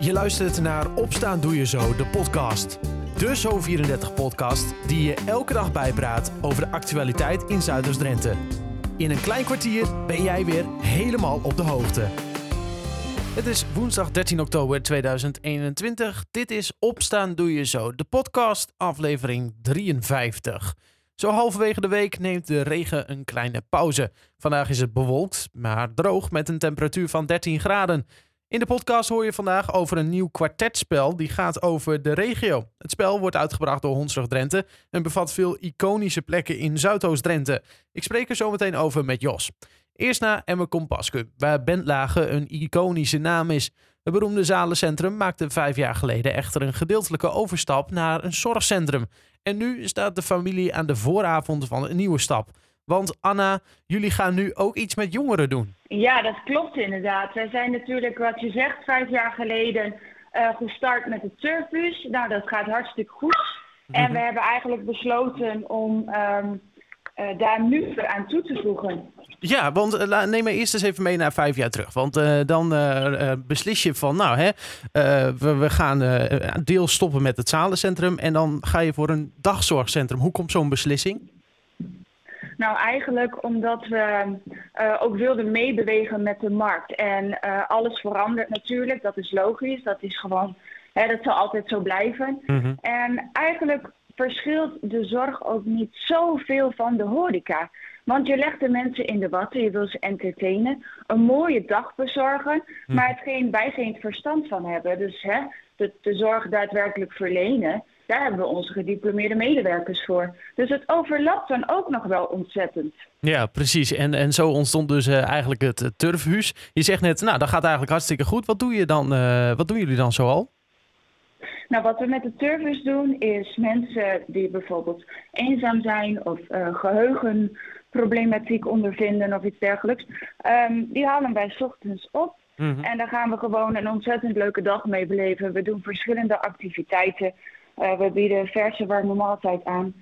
Je luistert naar Opstaan Doe Je Zo, de podcast. De Zo34-podcast die je elke dag bijpraat over de actualiteit in Zuiders-Drenthe. In een klein kwartier ben jij weer helemaal op de hoogte. Het is woensdag 13 oktober 2021. Dit is Opstaan Doe Je Zo, de podcast, aflevering 53. Zo halverwege de week neemt de regen een kleine pauze. Vandaag is het bewolkt, maar droog met een temperatuur van 13 graden. In de podcast hoor je vandaag over een nieuw kwartetspel die gaat over de regio. Het spel wordt uitgebracht door Hondsrug Drenthe en bevat veel iconische plekken in Zuidoost-Drenthe. Ik spreek er zo meteen over met Jos. Eerst naar Emme Kompasku, waar Bentlage een iconische naam is. Het beroemde zalencentrum maakte vijf jaar geleden echter een gedeeltelijke overstap naar een zorgcentrum. En nu staat de familie aan de vooravond van een nieuwe stap. Want Anna, jullie gaan nu ook iets met jongeren doen. Ja, dat klopt inderdaad. Wij zijn natuurlijk, wat je zegt, vijf jaar geleden uh, gestart met de Turfbus. Nou, dat gaat hartstikke goed. En Mhm. we hebben eigenlijk besloten om ehm, uh, daar nu weer aan toe te voegen. Ja, want uh, la- neem me eerst eens even mee naar vijf jaar terug. Want uh, dan beslis je van, nou hè, we, we, gaan deels stoppen met het zalencentrum en dan ga je voor een dagzorgcentrum. Hoe komt zo'n beslissing? Nou, eigenlijk omdat we uh, ook wilden meebewegen met de markt. En uh, alles verandert natuurlijk, dat is logisch. Dat is gewoon, hè, dat zal altijd zo blijven. Mhm. En eigenlijk verschilt de zorg ook niet zoveel van de horeca. Want je legt de mensen in de watten, je wil ze entertainen, een mooie dag bezorgen, Mhm. maar hetgeen wij geen verstand van hebben. Dus hè, de, de zorg daadwerkelijk verlenen, daar hebben we onze gediplomeerde medewerkers voor. Dus het overlapt dan ook nog wel ontzettend. Ja, precies. En, en zo ontstond dus uh, eigenlijk het uh, turfhuis. Je zegt net, nou, dat gaat eigenlijk hartstikke goed. Wat, doe je dan, uh, wat doen jullie dan zoal? Nou, wat we met de turfhuis doen is mensen die bijvoorbeeld eenzaam zijn of uh, geheugenproblematiek ondervinden of iets dergelijks, um, die halen wij 's ochtends op. Mhm. Mm -hmm. En daar gaan we gewoon een ontzettend leuke dag mee beleven. We doen verschillende activiteiten. Uh, we bieden verse warme maaltijd aan.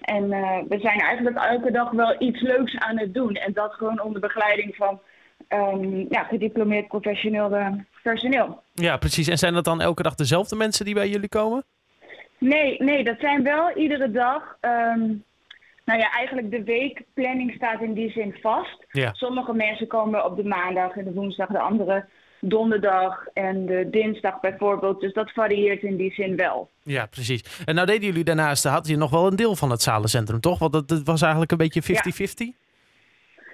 En uh, we zijn eigenlijk elke dag wel iets leuks aan het doen. En dat gewoon onder begeleiding van um, ja, gediplomeerd professioneel uh, personeel. Ja, precies. En zijn dat dan elke dag dezelfde mensen die bij jullie komen? Nee, nee dat zijn wel iedere dag. Um, nou ja, eigenlijk de weekplanning staat in die zin vast. Ja. Sommige mensen komen op de maandag en de woensdag, de andere donderdag en de dinsdag bijvoorbeeld. Dus dat varieert in die zin wel. Ja, precies. En nou deden jullie daarnaast, had je nog wel een deel van het zalencentrum, toch? Want dat, dat was eigenlijk een beetje 50-50?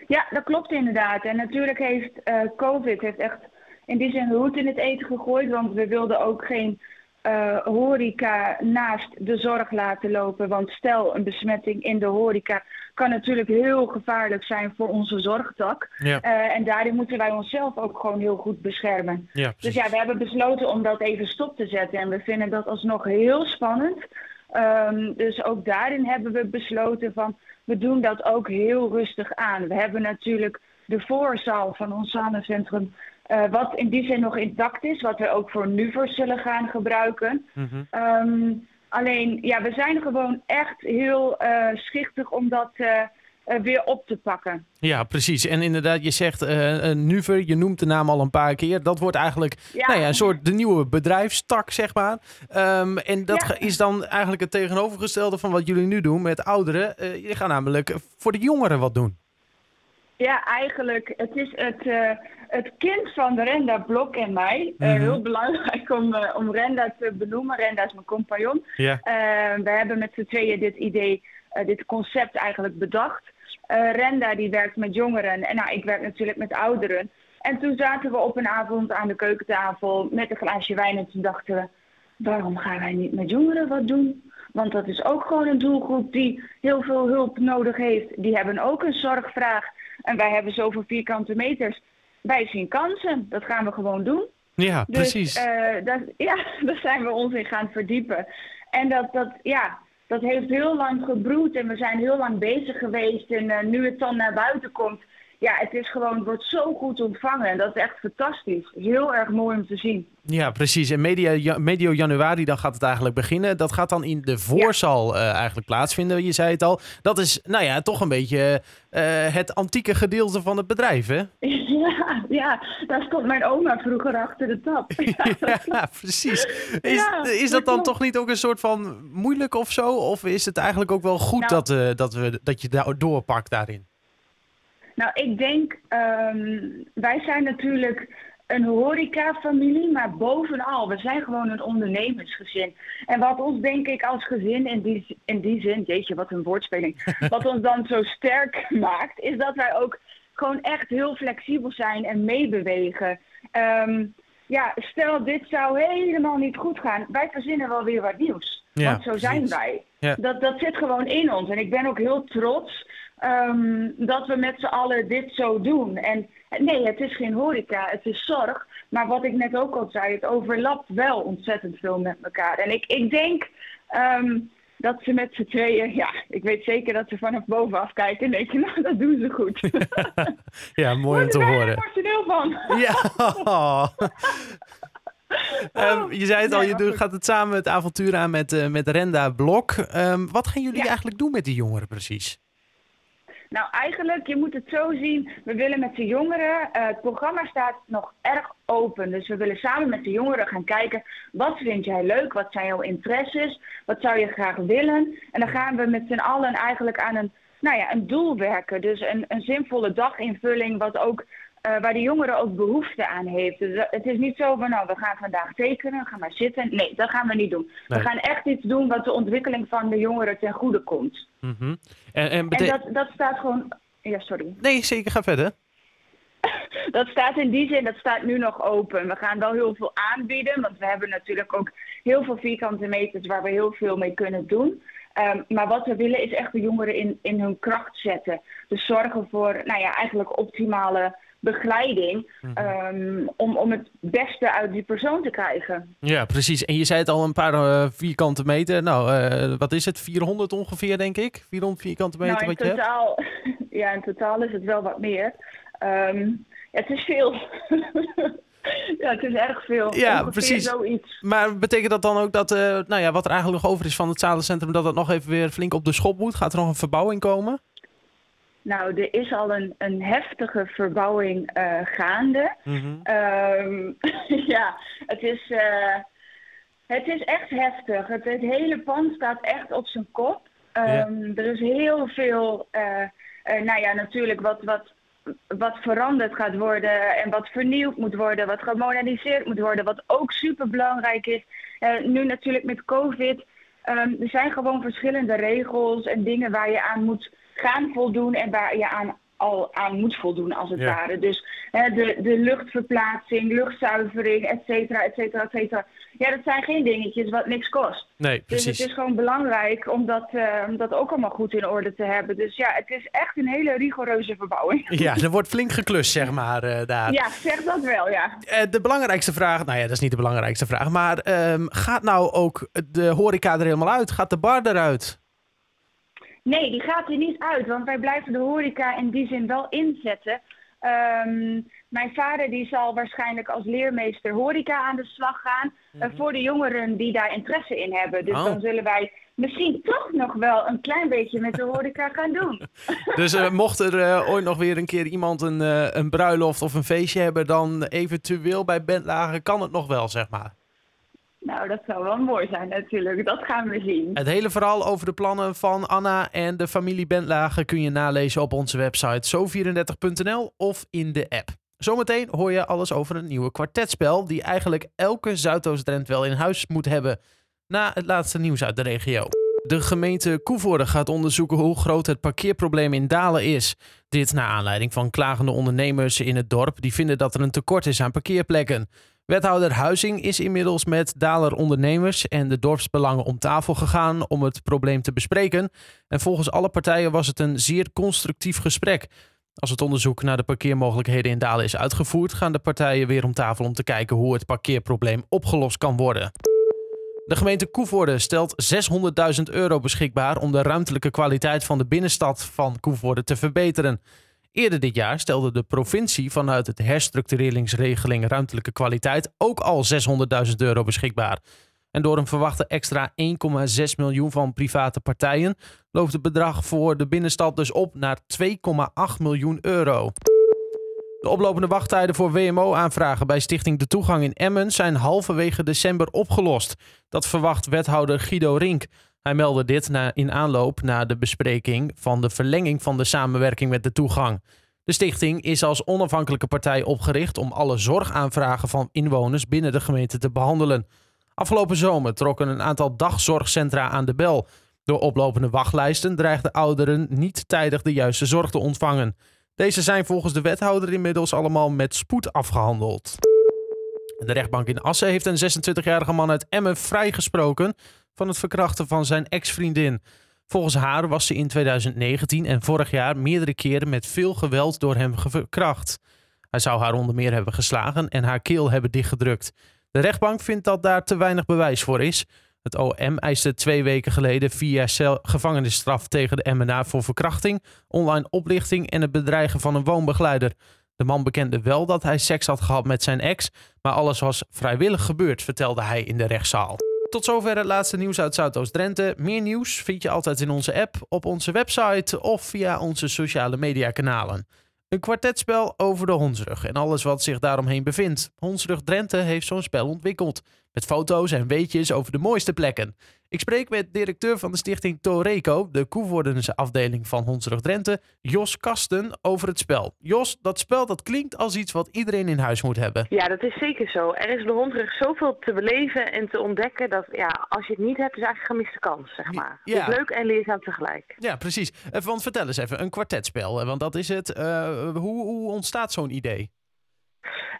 Ja, dat klopt inderdaad. En natuurlijk heeft uh, COVID heeft echt in die zin roet in het eten gegooid. Want we wilden ook geen uh, horeca naast de zorg laten lopen. Want stel, een besmetting in de horeca kan natuurlijk heel gevaarlijk zijn voor onze zorgtak. Ja. Uh, en daarin moeten wij onszelf ook gewoon heel goed beschermen. Ja, dus ja, we hebben besloten om dat even stop te zetten. En we vinden dat alsnog heel spannend. Um, dus ook daarin hebben we besloten van, we doen dat ook heel rustig aan. We hebben natuurlijk de voorzaal van ons zalencentrum, uh, wat in die zin nog intact is, wat we ook voor nu voor zullen gaan gebruiken. Mm -hmm. um, alleen, ja, we zijn gewoon echt heel uh, schichtig om dat uh, uh, weer op te pakken. Ja, precies. En inderdaad, je zegt Nuver, je noemt de naam al een paar keer. Dat wordt eigenlijk ja. Nou ja, een soort de nieuwe bedrijfstak, zeg maar. Um, en dat Ja. is dan eigenlijk het tegenovergestelde van wat jullie nu doen met ouderen. Je gaat namelijk voor de jongeren wat doen. Ja, eigenlijk. Het is het, uh, het kind van Renda Blok en mij. Uh, Mhm. Heel belangrijk om, uh, om Renda te benoemen. Renda is mijn compagnon. Ja. We hebben met z'n tweeën dit idee, dit concept eigenlijk bedacht. Renda die werkt met jongeren en nou, ik werk natuurlijk met ouderen. En toen zaten we op een avond aan de keukentafel met een glaasje wijn en toen dachten we... waarom gaan wij niet met jongeren wat doen? Want dat is ook gewoon een doelgroep die heel veel hulp nodig heeft. Die hebben ook een zorgvraag. En wij hebben zoveel vierkante meters. Wij zien kansen. Dat gaan we gewoon doen. Ja, Dus precies. uh, dat, ja, daar zijn we ons in gaan verdiepen. En dat, dat, ja, dat heeft heel lang gebroed en we zijn heel lang bezig geweest. En uh, nu het dan naar buiten komt, ja, het is gewoon, het wordt zo goed ontvangen. En dat is echt fantastisch. Heel erg mooi om te zien. Ja, precies. En media, ja, medio januari dan gaat het eigenlijk beginnen. Dat gaat dan in de voorzaal uh, eigenlijk plaatsvinden. Je zei het al. Dat is, nou ja, toch een beetje uh, het antieke gedeelte van het bedrijf, hè? Ja, Ja, daar stond mijn oma vroeger achter de tap. Ja, precies. Is, is dat dan toch niet ook een soort van moeilijk of zo? Of is het eigenlijk ook wel goed Nou- dat, eh, dat, we, dat je daar doorpakt daarin? Nou, ik denk, ehm, wij zijn natuurlijk een horecafamilie, maar bovenal, we zijn gewoon een ondernemersgezin. En wat ons denk ik als gezin in die, in die zin, jeetje, wat een woordspeling, wat ons dan zo sterk maakt, is dat wij ook gewoon echt heel flexibel zijn en meebewegen. Ehm, ja, stel dit zou helemaal niet goed gaan, wij verzinnen wel weer wat nieuws. Ja, Want zo zijn wij. Ja. Dat, dat zit gewoon in ons. En ik ben ook heel trots ehm, dat we met z'n allen dit zo doen. En nee, het is geen horeca, het is zorg. Maar wat ik net ook al zei, het overlapt wel ontzettend veel met elkaar. En ik, ik denk ehm, dat ze met z'n tweeën, ja, ik weet zeker dat ze vanaf bovenaf kijken en denken, nou, dat doen ze goed. Ja, mooi om te Daar horen. emotioneel van. Ja. Ehm, je zei het al, je gaat het samen het avontuur aan met, eh, met Renda Blok. Wat gaan jullie Ja. eigenlijk doen met die jongeren precies? Nou, eigenlijk, je moet het zo zien. We willen met de jongeren, eh, het programma staat nog erg open. Dus we willen samen met de jongeren gaan kijken, wat vind jij leuk? Wat zijn jouw interesses? Wat zou je graag willen? En dan gaan we met z'n allen eigenlijk aan een, nou ja, een doel werken. Dus een, een zinvolle daginvulling, wat ook, eh, waar de jongere ook behoefte aan heeft. Dus dat- het is niet zo van, nou, we gaan vandaag tekenen, ga maar zitten. Nee, dat gaan we niet doen. Nee. We gaan echt iets doen wat de ontwikkeling van de jongeren ten goede komt. Mhm. En, en En dat, dat staat gewoon... Ja, sorry. Nee, zeker, ga verder. Dat staat in die zin, dat staat nu nog open. We gaan wel heel veel aanbieden, want we hebben natuurlijk ook heel veel vierkante meters waar we heel veel mee kunnen doen. Ehm, maar wat we willen is echt de jongeren in, in hun kracht zetten. Dus zorgen voor, nou ja, eigenlijk optimale begeleiding ehm, om, om het beste uit die persoon te krijgen. Ja, precies. En je zei het al, een paar eh, vierkante meter. Nou, eh, wat is het? 400 ongeveer, denk ik? 400 vierkante meter nou, in wat je hebt? totaal, ja, in totaal is het wel wat meer. Ehm, ja, het is veel. ja, het is erg veel. Ja, Ongeveer precies. Zoiets. Maar betekent dat dan ook dat, eh, nou ja, wat er eigenlijk nog over is van het zalencentrum, dat dat nog even weer flink op de schop moet? Gaat er nog een verbouwing komen? Nou, er is al een, een heftige verbouwing eh, gaande. Ehm, ja, het is, eh, het is echt heftig. Het, het hele pand staat echt op zijn kop. Ehm, Er is heel veel, eh, nou ja, natuurlijk wat, wat, wat veranderd gaat worden en wat vernieuwd moet worden, wat gemoderniseerd moet worden, wat ook super belangrijk is. Nu natuurlijk met COVID. ehm, er zijn gewoon verschillende regels en dingen waar je aan moet gaan voldoen en waar je aan al aan moet voldoen als het Ja. ware. Dus hè, de, de luchtverplaatsing, luchtzuivering, et cetera, et cetera, et cetera. Ja, dat zijn geen dingetjes wat niks kost. Nee, Dus precies. het is gewoon belangrijk om dat, eh, om dat ook allemaal goed in orde te hebben. Dus ja, het is echt een hele rigoureuze verbouwing. Ja, er wordt flink geklust, zeg maar, eh, daar. Ja, zeg dat wel, ja. Eh, de belangrijkste vraag, nou ja, dat is niet de belangrijkste vraag, maar ehm, gaat nou ook de horeca er helemaal uit? Gaat de bar eruit? Nee, die gaat er niet uit, want wij blijven de horeca in die zin wel inzetten. Ehm, mijn vader die zal waarschijnlijk als leermeester horeca aan de slag gaan eh, voor de jongeren die daar interesse in hebben. Dus Oh. dan zullen wij misschien toch nog wel een klein beetje met de horeca gaan doen. Dus eh, mocht er eh, ooit nog weer een keer iemand een, een bruiloft of een feestje hebben, dan eventueel bij Bentlagen kan het nog wel, zeg maar. Nou, dat zou wel mooi zijn natuurlijk. Dat gaan we zien. Het hele verhaal over de plannen van Anna en de familie Bentlagen kun je nalezen op onze website zo34.nl of in de app. Zometeen hoor je alles over een nieuwe kwartetspel die eigenlijk elke Zuidoost-Drent wel in huis moet hebben. Na het laatste nieuws uit de regio. De gemeente Koevoorde gaat onderzoeken hoe groot het parkeerprobleem in Dalen is. Dit naar aanleiding van klagende ondernemers in het dorp die vinden dat er een tekort is aan parkeerplekken. Wethouder Huizing is inmiddels met Daler ondernemers en de dorpsbelangen om tafel gegaan om het probleem te bespreken. En volgens alle partijen was het een zeer constructief gesprek. Als het onderzoek naar de parkeermogelijkheden in Dalen is uitgevoerd, gaan de partijen weer om tafel om te kijken hoe het parkeerprobleem opgelost kan worden. De gemeente Koevoorde stelt 600.000 euro beschikbaar om de ruimtelijke kwaliteit van de binnenstad van Koevoorde te verbeteren. Eerder dit jaar stelde de provincie vanuit het herstructureringsregeling ruimtelijke kwaliteit ook al 600.000 euro beschikbaar. En door een verwachte extra 1,6 miljoen van private partijen loopt het bedrag voor de binnenstad dus op naar 2,8 miljoen euro. De oplopende wachttijden voor WMO-aanvragen bij Stichting De Toegang in Emmen zijn halverwege december opgelost. Dat verwacht wethouder Guido Rink. Hij meldde dit na, in aanloop naar de bespreking van de verlenging van de samenwerking met de toegang. De stichting is als onafhankelijke partij opgericht om alle zorgaanvragen van inwoners binnen de gemeente te behandelen. Afgelopen zomer trokken een aantal dagzorgcentra aan de bel. Door oplopende wachtlijsten dreigden ouderen niet tijdig de juiste zorg te ontvangen. Deze zijn volgens de wethouder inmiddels allemaal met spoed afgehandeld. De rechtbank in Assen heeft een 26-jarige man uit Emmen vrijgesproken van het verkrachten van zijn ex-vriendin. Volgens haar was ze in 2019 en vorig jaar meerdere keren met veel geweld door hem verkracht. Hij zou haar onder meer hebben geslagen en haar keel hebben dichtgedrukt. De rechtbank vindt dat daar te weinig bewijs voor is. Het OM eiste twee weken geleden vier jaar gevangenisstraf tegen de MNA voor verkrachting, online oplichting en het bedreigen van een woonbegeleider. De man bekende wel dat hij seks had gehad met zijn ex, maar alles was vrijwillig gebeurd, vertelde hij in de rechtszaal. Tot zover het laatste nieuws uit Zuidoost-Drenthe. Meer nieuws vind je altijd in onze app, op onze website of via onze sociale mediakanalen. Een kwartetspel over de hondsrug en alles wat zich daaromheen bevindt. Hondsrug Drenthe heeft zo'n spel ontwikkeld. Met foto's en weetjes over de mooiste plekken. Ik spreek met directeur van de stichting Toreco, de koevoordense afdeling van Hondsrug Drenthe, Jos Kasten, over het spel. Jos, dat spel dat klinkt als iets wat iedereen in huis moet hebben. Ja, dat is zeker zo. Er is de Hondsrug zoveel te beleven en te ontdekken dat ja, als je het niet hebt, is eigenlijk een gemiste kans, zeg maar. Ja. Het is leuk en leerzaam tegelijk. Ja, precies. Eh, want vertel eens even, een kwartetspel, want dat is het. Uh, hoe, hoe ontstaat zo'n idee?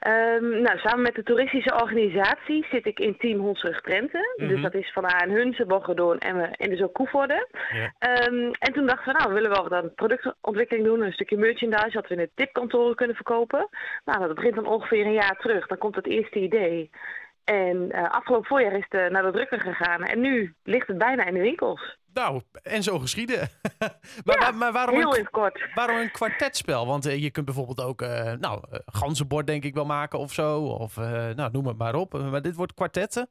Um, nou, samen met de toeristische organisatie zit ik in team Hondsrug Drenthe. Dus mhm. dat is van aan Hunze, Boggedoorn en, en dus ook Koevoorde. Ja. Um, en toen dachten we, nou, we willen wel wat aan productontwikkeling doen. Een stukje merchandise, wat we in de tipkantoren kunnen verkopen. Nou, dat begint dan ongeveer een jaar terug. Dan komt het eerste idee. En uh, afgelopen voorjaar is het naar de drukker gegaan. En nu ligt het bijna in de winkels. Nou, en zo geschieden. maar, ja, maar waarom, heel een, kort. waarom een kwartetspel? Want uh, je kunt bijvoorbeeld ook, uh, nou, ganzenbord denk ik wel maken of zo. Of, nou, noem het maar op. Maar dit wordt kwartetten?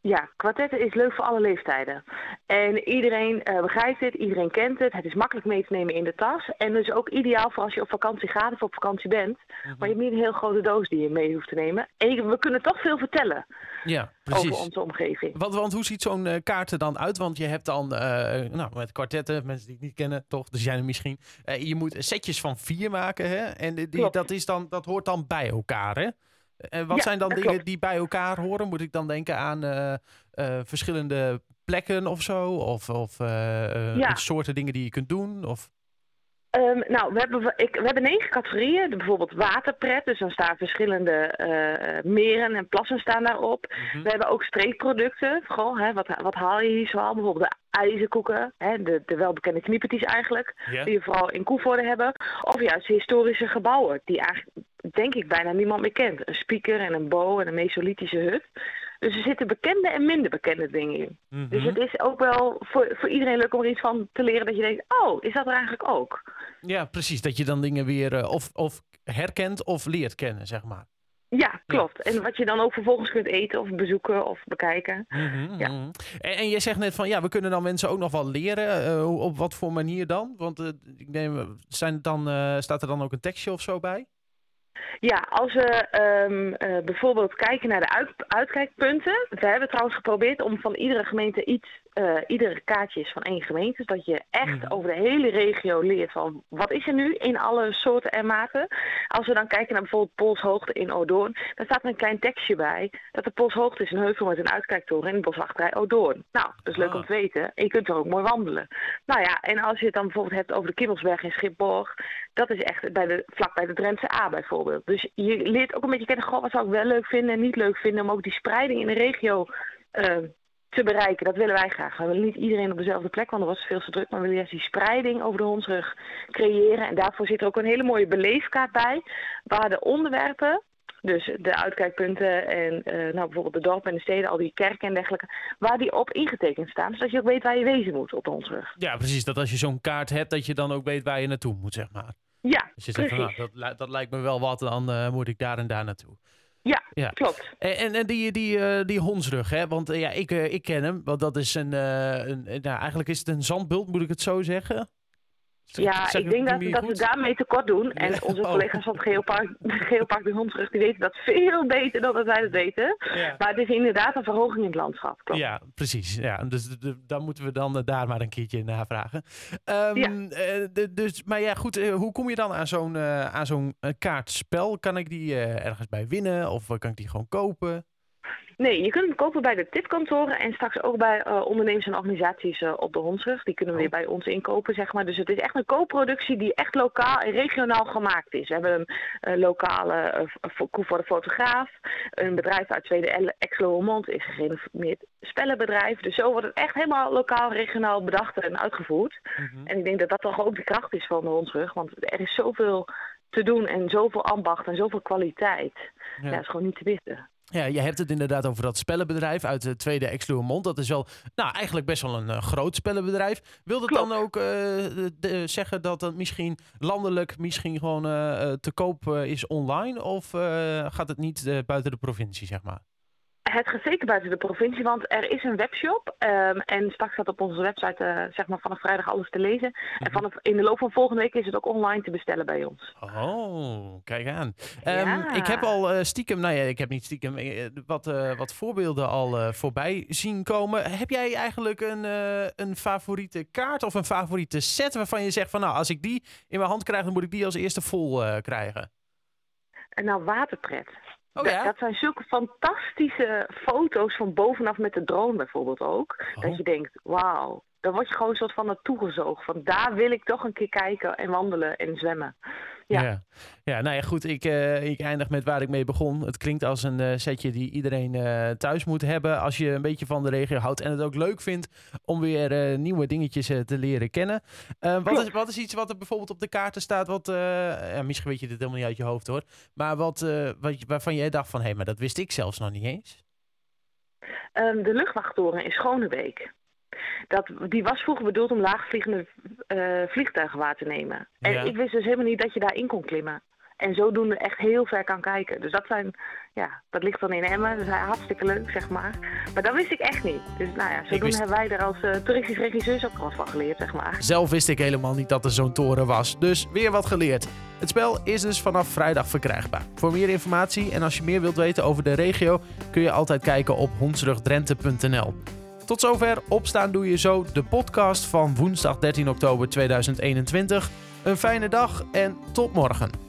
Ja, kwartetten is leuk voor alle leeftijden. En iedereen uh, begrijpt het, iedereen kent het. Het is makkelijk mee te nemen in de tas. En dus ook ideaal voor als je op vakantie gaat of op vakantie bent. Mhm. Maar je hebt niet een heel grote doos die je mee hoeft te nemen. En we kunnen toch veel vertellen ja, precies. over onze omgeving. Want, want hoe ziet zo'n uh, kaart er dan uit? Want je hebt dan, uh, nou, met kwartetten, mensen die het niet kennen, toch, dus jij misschien. je moet setjes van vier maken, hè? En die, dat, is dan, dat hoort dan bij elkaar, hè? En wat zijn dan dingen die bij elkaar horen? Moet ik dan denken aan uh, uh, verschillende plekken of zo? Of, of soorten dingen die je kunt doen? Of... Um, nou, we hebben, ik, we hebben negen categorieën. Bijvoorbeeld waterpret, dus dan staan verschillende uh, meren en plassen staan daarop. Mm We hebben ook streekproducten. Goh, hè, wat, wat haal je hier zoal? Bijvoorbeeld de ijzerkoeken, hè, de, de welbekende kniepertjes eigenlijk. Die je vooral in Koevoorde hebben. Of juist historische gebouwen, die eigenlijk denk ik bijna niemand meer kent. Een speaker en een bow en een mesolithische hut. Dus er zitten bekende en minder bekende dingen in. Mhm. Dus het is ook wel voor, voor iedereen leuk om er iets van te leren dat je denkt, oh, is dat er eigenlijk ook? Ja, precies. Dat je dan dingen weer uh, of, of herkent of leert kennen, zeg maar. Ja, klopt. En wat je dan ook vervolgens kunt eten of bezoeken of bekijken. Mhm, ja. Mhm. En, en, je zegt net van ja, we kunnen dan mensen ook nog wel leren. Uh, op wat voor manier dan? Want uh, ik neem, zijn dan, staat er dan ook een tekstje of zo bij? Ja, als we um, bijvoorbeeld kijken naar de uit, uitkijkpunten. We hebben trouwens geprobeerd om van iedere gemeente iets uh, iedere kaartje is van één gemeente. dat je echt mhm. over de hele regio leert van wat is er nu in alle soorten en maten. Als we dan kijken naar bijvoorbeeld Polshoogte in Odoorn, dan staat er een klein tekstje bij dat de Polshoogte is een heuvel met een uitkijktoren in de boswachterij Odoorn. Nou, dat is leuk om ah. te weten. En je kunt er ook mooi wandelen. Nou ja, en als je het dan bijvoorbeeld hebt over de Kimmelsberg in Schipborg, dat is echt bij de, vlak bij de Drentse A bijvoorbeeld. Dus je leert ook een beetje kennen, goh, wat zou ik wel leuk vinden en niet leuk vinden, om ook die spreiding in de regio uh, te bereiken. Dat willen wij graag. We willen niet iedereen op dezelfde plek, want er was veel te druk. Maar we willen juist die spreiding over de hondsrug creëren. En daarvoor zit er ook een hele mooie beleefkaart bij. Waar de onderwerpen, dus de uitkijkpunten en uh, nou, bijvoorbeeld de dorpen en de steden, al die kerken en dergelijke, waar die op ingetekend staan. Zodat je ook weet waar je wezen moet op de hondsrug. Ja, precies. Dat als je zo'n kaart hebt, dat je dan ook weet waar je naartoe moet, zeg maar. Ja, dus je zegt van, nou, dat, dat lijkt me wel wat, dan uh, moet ik daar en daar naartoe. Ja, ja, klopt. En, en die, die, uh, die hondsrug, hè? want uh, ja, ik, uh, ik ken hem. Want dat is een, een nou, eigenlijk is het een zandbult, moet ik het zo zeggen? Ja, ik denk dat, dat we daarmee tekort doen. En onze Oh. collega's van het Geopark, Geopark de Hondsrug, die weten dat veel beter dan dat wij dat weten. Ja. Maar het is inderdaad een verhoging in het landschap. Klopt. Ja, precies. Ja, dus dan moeten we dan eh, daar maar een keertje navragen. Ehm, Ja. eh, dus, maar ja, goed. eh, hoe kom je dan aan zo'n aan zo'n kaartspel? Kan ik die ergens bij winnen of kan ik die gewoon kopen? Nee, je kunt hem kopen bij de tipkantoren en straks ook bij eh, ondernemers en organisaties eh, op de Hondsrug. Die kunnen Oh. weer bij ons inkopen, zeg maar. Dus het is echt een co-productie die echt lokaal en regionaal gemaakt is. We hebben een eh, lokale eh, voor de fotograaf. Een bedrijf uit Zweden, Exlo-Mond, is gerenommeerd spellenbedrijf. Dus zo wordt het echt helemaal lokaal, regionaal bedacht en uitgevoerd. Mhm. En ik denk dat dat toch ook de kracht is van de Hondsrug. Want er is zoveel te doen en zoveel ambacht en zoveel kwaliteit. Ja, dat is gewoon niet te missen. Ja, je hebt het inderdaad over dat spellenbedrijf uit de tweede Exluermond. Dat is wel, nou, eigenlijk best wel een eh, groot spellenbedrijf. Wil dat dan ook eh, de- zeggen dat dat misschien landelijk misschien gewoon eh, te koop is online? Of gaat het niet buiten de provincie, zeg maar? Het gaat zeker buiten de provincie, want er is een webshop. ehm, en straks staat op onze website eh, zeg maar vanaf vrijdag alles te lezen. En vanaf in de loop van volgende week is het ook online te bestellen bij ons. Oh, kijk aan. Ehm, Ja. Ik heb al eh, stiekem, nou ja, ik heb niet stiekem, eh, wat, wat voorbeelden al voorbij zien komen. Heb jij eigenlijk een, een favoriete kaart of een favoriete set waarvan je zegt van nou, als ik die in mijn hand krijg, dan moet ik die als eerste vol krijgen? En nou, waterpret. Oh Dat- ja? Dat zijn zulke fantastische foto's van bovenaf met de drone bijvoorbeeld ook. Oh. Dat je denkt, wauw. Dan word je gewoon een soort van naartoe gezogen. Van daar wil ik toch een keer kijken en wandelen en zwemmen. Ja. Ja. ja, nou ja, goed. Ik, eh, ik eindig met waar ik mee begon. Het klinkt als een eh, setje die iedereen eh, thuis moet hebben. Als je een beetje van de regio houdt en het ook leuk vindt om weer nieuwe dingetjes te leren kennen. Wat, is, wat is iets wat er bijvoorbeeld op de kaarten staat? Wat, ja, misschien weet je dit helemaal niet uit je hoofd hoor. Maar wat, wat, waarvan jij dacht van hé, maar dat wist ik zelfs nog niet eens. Ehm, de luchtwachttoren in Schonebeek. Dat, die was vroeger bedoeld om laagvliegende eh, vliegtuigen waar te nemen. En Ja. ik wist dus helemaal niet dat je daarin kon klimmen. En zodoende echt heel ver kan kijken. Dus dat zijn, ja, dat ligt dan in Emmen. Dat is hartstikke leuk, zeg maar. Maar dat wist ik echt niet. Dus nou ja, zodoende wist- hebben wij er als toeristisch regisseurs ook wat van geleerd, zeg maar. Zelf wist ik helemaal niet dat er zo'n toren was. Dus weer wat geleerd. Het spel is dus vanaf vrijdag verkrijgbaar. Voor meer informatie en als je meer wilt weten over de regio, kun je altijd kijken op hondsrugdrenthe.nl. Tot zover Opstaan Doe Je Zo, de podcast van woensdag 13 oktober 2021. Een fijne dag en tot morgen.